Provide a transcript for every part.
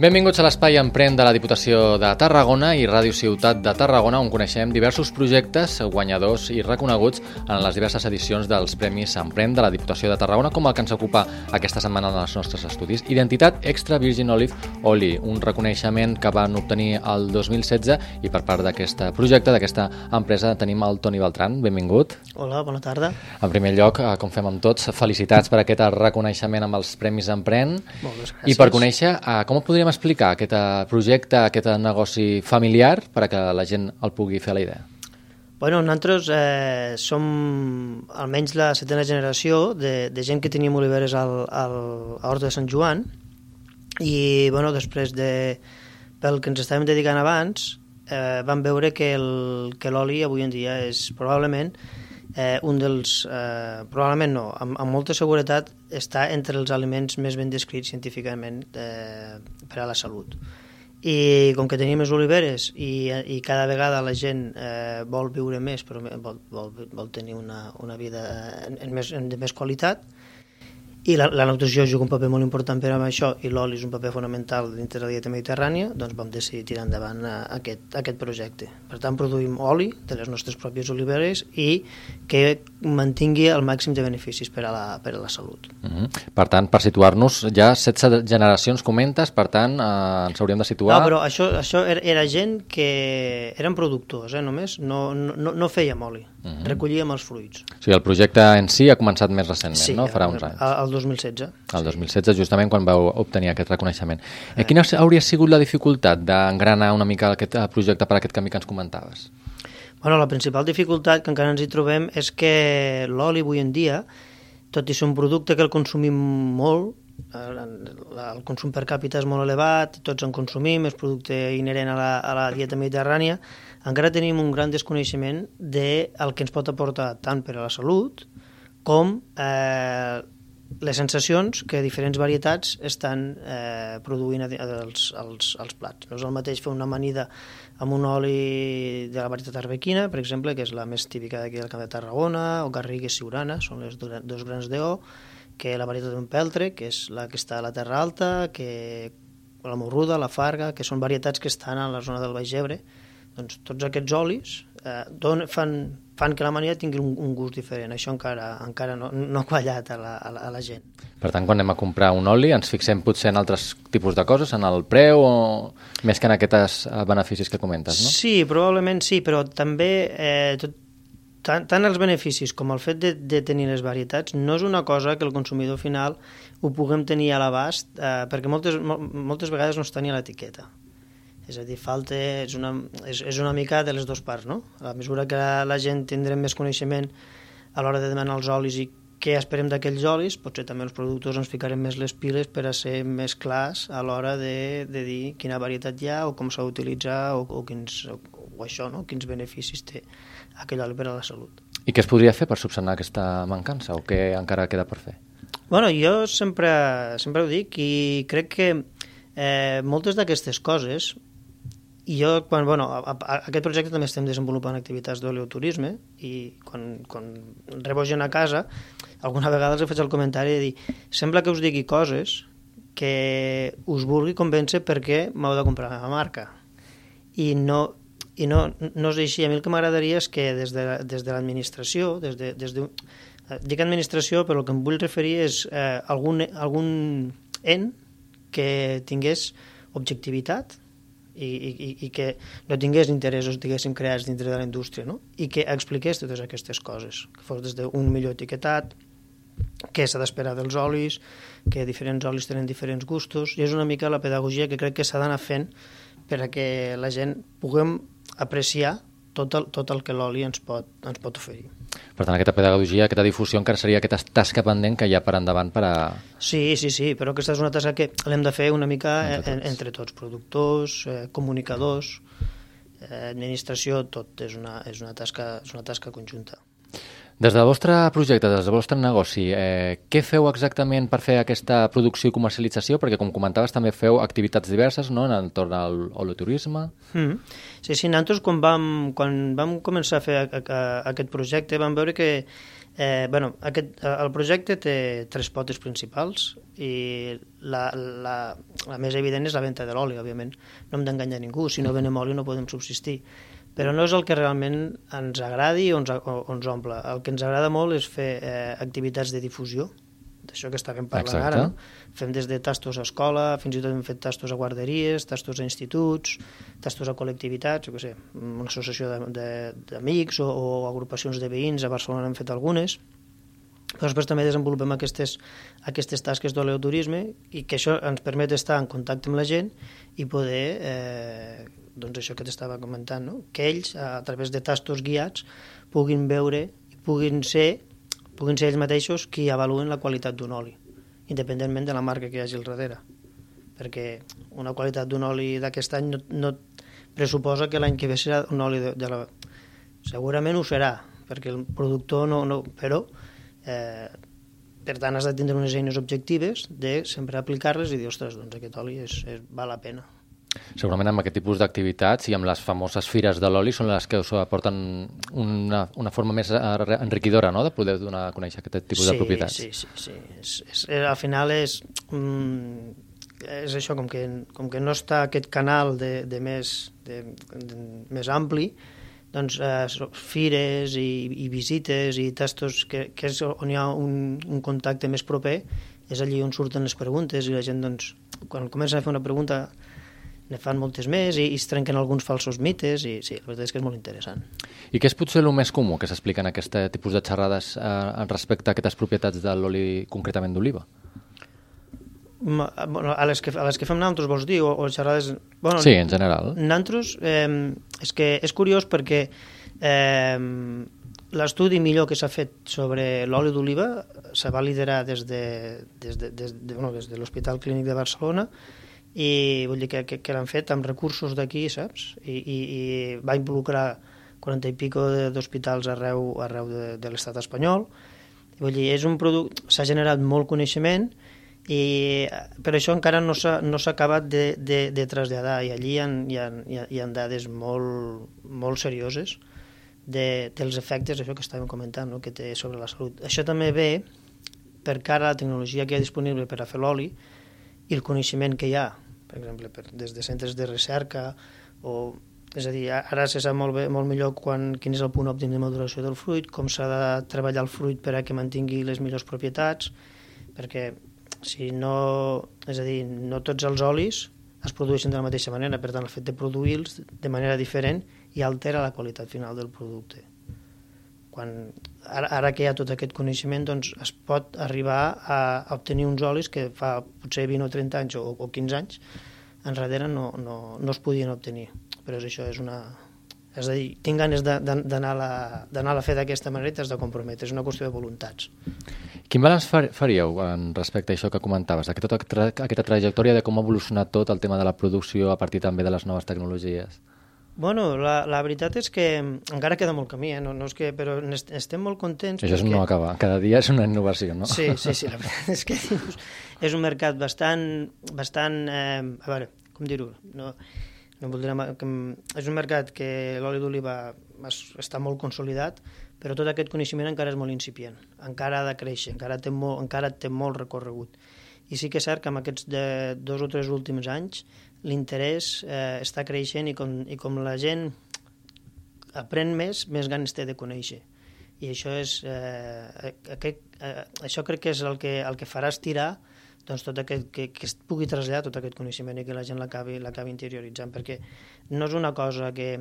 Benvinguts a l'Espai Emprèn de la Diputació de Tarragona i Ràdio Ciutat de Tarragona, on coneixem diversos projectes guanyadors i reconeguts en les diverses edicions dels Premis Emprèn de la Diputació de Tarragona, com el que ens ocupa aquesta setmana en els nostres estudis. Identitat Extra Virgin Olive Oli, un reconeixement que van obtenir el 2016 i per part d'aquest projecte, d'aquesta empresa, tenim el Toni Beltran. Benvingut. Hola, bona tarda. En primer lloc, eh, com fem amb tots, felicitats per aquest reconeixement amb els Premis Emprèn. Moltes gràcies. I per conèixer eh, com podríem explicar aquest eh, projecte, aquest negoci familiar, per a que la gent el pugui fer la idea? Bueno, nosaltres eh, som almenys la setena generació de, de gent que teníem oliveres al, al, a Horta de Sant Joan i bueno, després de, pel que ens estàvem dedicant abans eh, vam veure que l'oli avui en dia és probablement eh, un dels... Eh, probablement no, amb, amb molta seguretat està entre els aliments més ben descrits científicament eh, per a la salut. I com que tenim més oliveres i, i cada vegada la gent eh, vol viure més, però vol, vol, vol tenir una, una vida en, en més, en, de més qualitat, i la, la nutrició juga un paper molt important per amb això i l'oli és un paper fonamental dintre de la dieta mediterrània, doncs vam decidir tirar endavant eh, aquest, aquest projecte. Per tant, produïm oli de les nostres pròpies oliveres i que mantingui el màxim de beneficis per a la, per a la salut. Uh -huh. Per tant, per situar-nos, ja 16 generacions comentes, per tant, eh, ens hauríem de situar... No, però això, això era, era gent que eren productors, eh, només, no, no, no fèiem oli, uh -huh. recollíem els fruits. O sigui, el projecte en si ha començat més recentment, no? Farà uns anys. El, el 2016. El 2016, justament quan vau obtenir aquest reconeixement. Eh, quina hauria sigut la dificultat d'engranar una mica aquest eh, projecte per aquest camí que ens comentaves? Bueno, la principal dificultat que encara ens hi trobem és que l'oli avui en dia, tot i ser un producte que el consumim molt, eh, el consum per càpita és molt elevat, tots en consumim, és producte inherent a la, a la dieta mediterrània, encara tenim un gran desconeixement del de que ens pot aportar tant per a la salut com eh, les sensacions que diferents varietats estan eh, produint als, als, als plats. No és el mateix fer una amanida amb un oli de la varietat arbequina, per exemple, que és la més típica d'aquí del Camp de Tarragona, o Garrigues Siurana, són les do- dos grans d'O, que la varietat d'un peltre, que és la que està a la Terra Alta, que la morruda, la farga, que són varietats que estan a la zona del Baix Ebre. Doncs tots aquests olis eh, don, fan, fan que la manida tingui un, un gust diferent. Això encara, encara no, no ha quallat a la, a, la, a la gent. Per tant, quan anem a comprar un oli, ens fixem potser en altres tipus de coses, en el preu o més que en aquests eh, beneficis que comentes, no? Sí, probablement sí, però també eh, tot, tant, tant els beneficis com el fet de, de tenir les varietats no és una cosa que el consumidor final ho puguem tenir a l'abast, eh, perquè moltes, mol, moltes vegades no està ni a l'etiqueta. És a dir, falta, és una, és, és una mica de les dues parts, no? A mesura que la, la gent tindrem més coneixement a l'hora de demanar els olis i què esperem d'aquells olis, potser també els productors ens ficarem més les piles per a ser més clars a l'hora de, de dir quina varietat hi ha o com s'ha d'utilitzar o, o, quins, o, o això, no? quins beneficis té aquell oli per a la salut. I què es podria fer per subsanar aquesta mancança o què encara queda per fer? Bueno, jo sempre, sempre ho dic i crec que eh, moltes d'aquestes coses i jo, quan, bueno, a, a, aquest projecte també estem desenvolupant activitats d'oleoturisme i quan, quan rebo gent a casa, alguna vegada els faig el comentari de dir sembla que us digui coses que us vulgui convèncer perquè m'heu de comprar la marca. I no, i no, no és així. A mi el que m'agradaria és que des de, des de l'administració, des de, des de, dic administració, però el que em vull referir és eh, algun, algun en que tingués objectivitat i, i, i que no tingués interessos, diguéssim, creats dintre de la indústria, no? i que expliqués totes aquestes coses, que fos des d'un millor etiquetat, què s'ha d'esperar dels olis, que diferents olis tenen diferents gustos, i és una mica la pedagogia que crec que s'ha d'anar fent per a que la gent puguem apreciar tot el, tot el que l'oli ens, pot, ens pot oferir. Per tant, aquesta pedagogia, aquesta difusió encara seria aquesta tasca pendent que hi ha per endavant per a... Sí, sí, sí, però aquesta és una tasca que l'hem de fer una mica Entre tots. tots, entre tots productors, eh, comunicadors, eh, administració, tot és una, és, una tasca, és una tasca conjunta. Des del vostre projecte, des del vostre negoci, eh, què feu exactament per fer aquesta producció i comercialització? Perquè, com comentaves, també feu activitats diverses no? en entorn al holoturisme. Mm. Sí, sí, nosaltres quan vam, quan vam començar a fer a, a, aquest projecte vam veure que eh, bueno, aquest, el projecte té tres potes principals i la, la, la més evident és la venda de l'oli, òbviament. No hem d'enganyar ningú, si no venem oli no podem subsistir però no és el que realment ens agradi o ens, o, o ens omple. El que ens agrada molt és fer eh, activitats de difusió, d'això que estàvem parlant Exacte. ara. No? Fem des de tastos a escola, fins i tot hem fet tastos a guarderies, tastos a instituts, tastos a col·lectivitats, jo què sé, una associació d'amics o, o agrupacions de veïns, a Barcelona hem fet algunes, però després també desenvolupem aquestes, aquestes tasques d'oleoturisme i que això ens permet estar en contacte amb la gent i poder eh, doncs això que t'estava comentant, no? que ells, a través de tastos guiats, puguin veure, puguin ser, puguin ser ells mateixos qui avaluen la qualitat d'un oli, independentment de la marca que hi hagi al darrere. Perquè una qualitat d'un oli d'aquest any no, no pressuposa que l'any que ve serà un oli de, de la... Segurament ho serà, perquè el productor no... no però, eh, per tant, has de tindre unes eines objectives de sempre aplicar-les i dir, ostres, doncs aquest oli és, és, val la pena. Segurament amb aquest tipus d'activitats i amb les famoses fires de l'oli són les que us aporten una, una forma més enriquidora no? de poder donar a conèixer aquest tipus sí, de propietats. Sí, sí, sí. És, és, és, al final és, mm, és això, com que, com que no està aquest canal de, de, més, de, de, més ampli, doncs eh, fires i, i visites i tastos que, que és on hi ha un, un contacte més proper és allí on surten les preguntes i la gent doncs, quan comença a fer una pregunta ne fan moltes més i, i es trenquen alguns falsos mites i sí, la veritat és que és molt interessant. I què és potser el més comú que s'explica en aquest tipus de xerrades eh, respecte a aquestes propietats de l'oli concretament d'oliva? Bueno, a, les que, a les que fem nosaltres, vols dir, o, o xerrades... Bueno, sí, en general. Nosaltres, eh, és que és curiós perquè eh, l'estudi millor que s'ha fet sobre l'oli d'oliva se va liderar des de, des de, des de, bueno, des de l'Hospital Clínic de Barcelona i vull dir que, que, que l'han fet amb recursos d'aquí, saps? I, i, I va involucrar 40 i pico d'hospitals arreu, arreu de, de l'estat espanyol. I vull dir, és un producte... S'ha generat molt coneixement i per això encara no s'ha no acabat de, de, de traslladar i allí hi ha, hi ha, hi ha, dades molt, molt serioses de, dels efectes, això que estàvem comentant, no? que té sobre la salut. Això també ve per cara a la tecnologia que hi ha disponible per a fer l'oli, i el coneixement que hi ha, per exemple, per, des de centres de recerca o és a dir, ara se sap molt, bé, molt millor quan, quin és el punt òptim de maduració del fruit, com s'ha de treballar el fruit per a que mantingui les millors propietats, perquè si no, és a dir, no tots els olis es produeixen de la mateixa manera, per tant el fet de produir-los de manera diferent i altera la qualitat final del producte. Quan, ara, ara que hi ha tot aquest coneixement doncs es pot arribar a, a obtenir uns olis que fa potser 20 o 30 anys o, o 15 anys enrere no, no, no es podien obtenir però és això és una és a dir, tinc ganes d'anar a la fer d'aquesta manera i t'has de comprometre, és una qüestió de voluntats. Quin balanç faríeu en respecte a això que comentaves, aquesta, aquesta trajectòria de com ha evolucionat tot el tema de la producció a partir també de les noves tecnologies? Bueno, la, la veritat és que encara queda molt camí, eh? no, no és que, però estem molt contents. Això perquè... no acaba, cada dia és una innovació, no? Sí, sí, sí, la veritat és que és un mercat bastant, bastant eh, a veure, com dir-ho, no, no voldria, que, és un mercat que l'oli d'oliva està molt consolidat, però tot aquest coneixement encara és molt incipient, encara ha de créixer, encara té molt, encara té molt recorregut. I sí que és cert que en aquests de dos o tres últims anys l'interès eh, està creixent i com, i com la gent aprèn més, més ganes té de conèixer. I això és eh, aquest, eh, això crec que és el que, el que farà estirar doncs, tot aquest, que, que es pugui traslladar tot aquest coneixement i que la gent l'acabi interioritzant, perquè no és una cosa que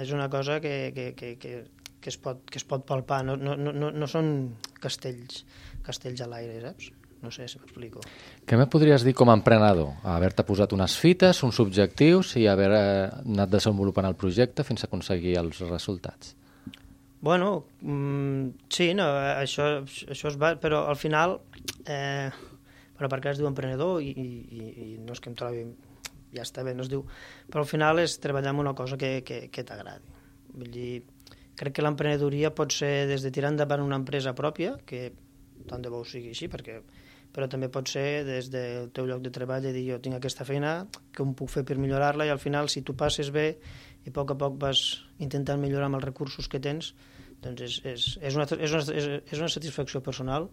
és una cosa que, que, que, que, que, es, pot, que es pot palpar, no, no, no, no són castells, castells a l'aire, saps? No sé si m'explico. Què me podries dir com a emprenedor? Haver-te posat unes fites, uns objectius i haver eh, anat desenvolupant el projecte fins a aconseguir els resultats? Bueno, mm, sí, no, això, això es va, però al final, eh, bueno, perquè es diu emprenedor i, i, i no és que em trobi, ja està bé, no es diu, però al final és treballar en una cosa que, que, que t'agradi. Vull dir, crec que l'emprenedoria pot ser des de tirar endavant una empresa pròpia, que tant de bo ho sigui així, perquè però també pot ser des del teu lloc de treball de dir jo tinc aquesta feina, em puc fer per millorar-la i al final si tu passes bé i a poc a poc vas intentant millorar amb els recursos que tens, doncs és, és, és, una, és, una, és una satisfacció personal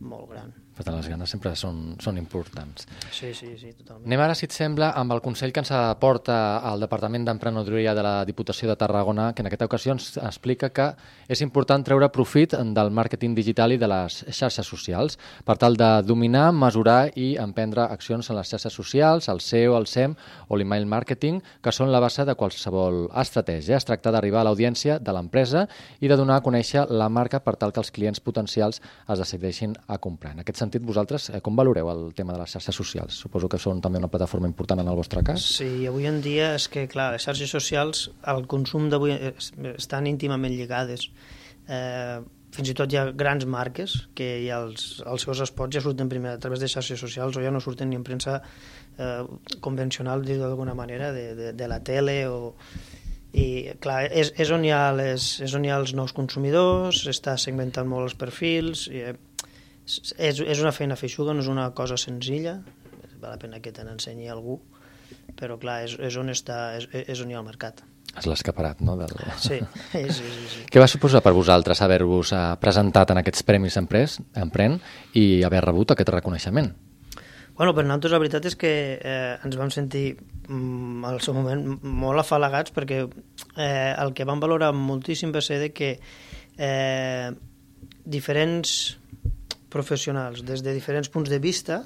molt gran. Per tant, les ganes sempre són, són importants. Sí, sí, sí, totalment. Anem ara, si et sembla, amb el consell que ens aporta el Departament d'Emprenedoria de la Diputació de Tarragona, que en aquesta ocasió ens explica que és important treure profit del màrqueting digital i de les xarxes socials per tal de dominar, mesurar i emprendre accions en les xarxes socials, el SEO, el SEM o l'email marketing, que són la base de qualsevol estratègia. Es tracta d'arribar a l'audiència de l'empresa i de donar a conèixer la marca per tal que els clients potencials es decideixin a comprar. En aquest sentit, vosaltres, eh, com valoreu el tema de les xarxes socials? Suposo que són també una plataforma important en el vostre cas. Sí, avui en dia és que, clar, les xarxes socials, el consum d'avui estan íntimament lligades. Eh, fins i tot hi ha grans marques que ja els, els seus espots ja surten primer a través de xarxes socials o ja no surten ni en premsa eh, convencional, d'alguna manera, de, de, de la tele o i clar, és, és, on hi ha les, és on hi ha els nous consumidors, està segmentant molt els perfils, i, eh, és, és una feina feixuga, no és una cosa senzilla, val la pena que te n'ensenyi algú, però clar, és, és on està, és, és on hi ha el mercat. És l'escaparat, no? Del... Sí, sí, sí, sí. Què va suposar per vosaltres haver-vos eh, presentat en aquests Premis Emprès, Empren i haver rebut aquest reconeixement? Bueno, per nosaltres la veritat és que eh, ens vam sentir mm, al seu moment molt afalagats perquè eh, el que vam valorar moltíssim va ser de que eh, diferents professionals des de diferents punts de vista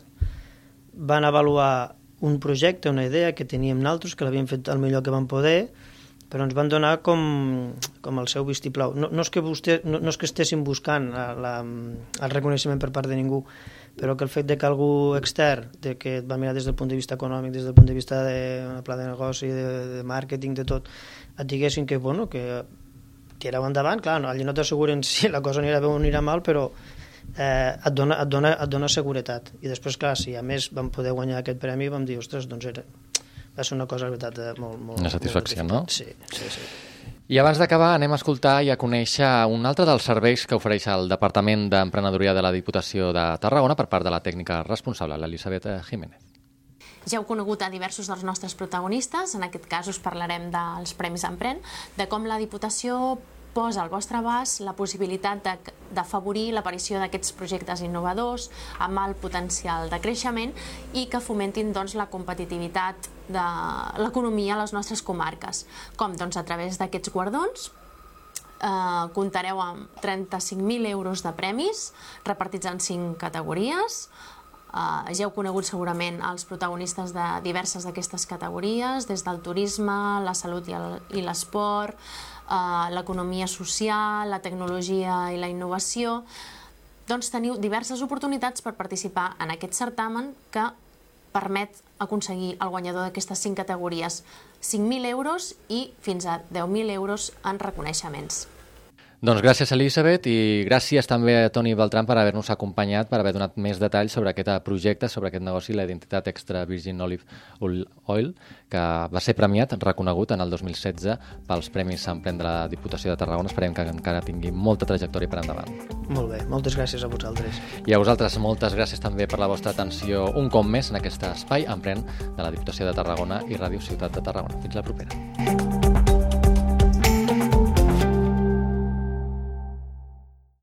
van avaluar un projecte, una idea que teníem naltros, que l'havíem fet el millor que vam poder, però ens van donar com, com el seu vistiplau. No, no, és que vostè, no, no és que estéssim buscant la, la, el reconeixement per part de ningú, però que el fet de que algú extern, de que et va mirar des del punt de vista econòmic, des del punt de vista de pla de negoci, de, de màrqueting, de tot, et diguessin que, bueno, que tireu endavant, clar, no, allà no t'asseguren si la cosa anirà bé o anirà mal, però eh, et, dona, et, dona, et dona seguretat. I després, clar, si a més vam poder guanyar aquest premi, vam dir, ostres, doncs era, va ser una cosa, la veritat, eh, molt... molt una satisfacció, molt no? Sí, sí, sí. I abans d'acabar anem a escoltar i a conèixer un altre dels serveis que ofereix el Departament d'Emprenedoria de la Diputació de Tarragona per part de la tècnica responsable, l'Elisabet Jiménez. Ja heu conegut a diversos dels nostres protagonistes, en aquest cas us parlarem dels Premis Empren, de com la Diputació posa al vostre abast la possibilitat d'afavorir l'aparició d'aquests projectes innovadors amb alt potencial de creixement i que fomentin doncs, la competitivitat de l'economia a les nostres comarques. Com? Doncs a través d'aquests guardons eh, comptareu amb 35.000 euros de premis repartits en 5 categories, Uh, ja heu conegut segurament els protagonistes de diverses d'aquestes categories, des del turisme, la salut i l'esport, uh, l'economia social, la tecnologia i la innovació. Doncs teniu diverses oportunitats per participar en aquest certamen que permet aconseguir el guanyador d'aquestes cinc categories 5.000 euros i fins a 10.000 euros en reconeixements. Doncs gràcies, Elisabet, i gràcies també a Toni Beltran per haver-nos acompanyat, per haver donat més detalls sobre aquest projecte, sobre aquest negoci, la identitat extra Virgin Olive Oil, que va ser premiat, reconegut en el 2016 pels Premis Emprèn de la Diputació de Tarragona. Esperem que encara tingui molta trajectòria per endavant. Molt bé, moltes gràcies a vosaltres. I a vosaltres moltes gràcies també per la vostra atenció un cop més en aquest espai Emprèn de la Diputació de Tarragona i Ràdio Ciutat de Tarragona. Fins la propera.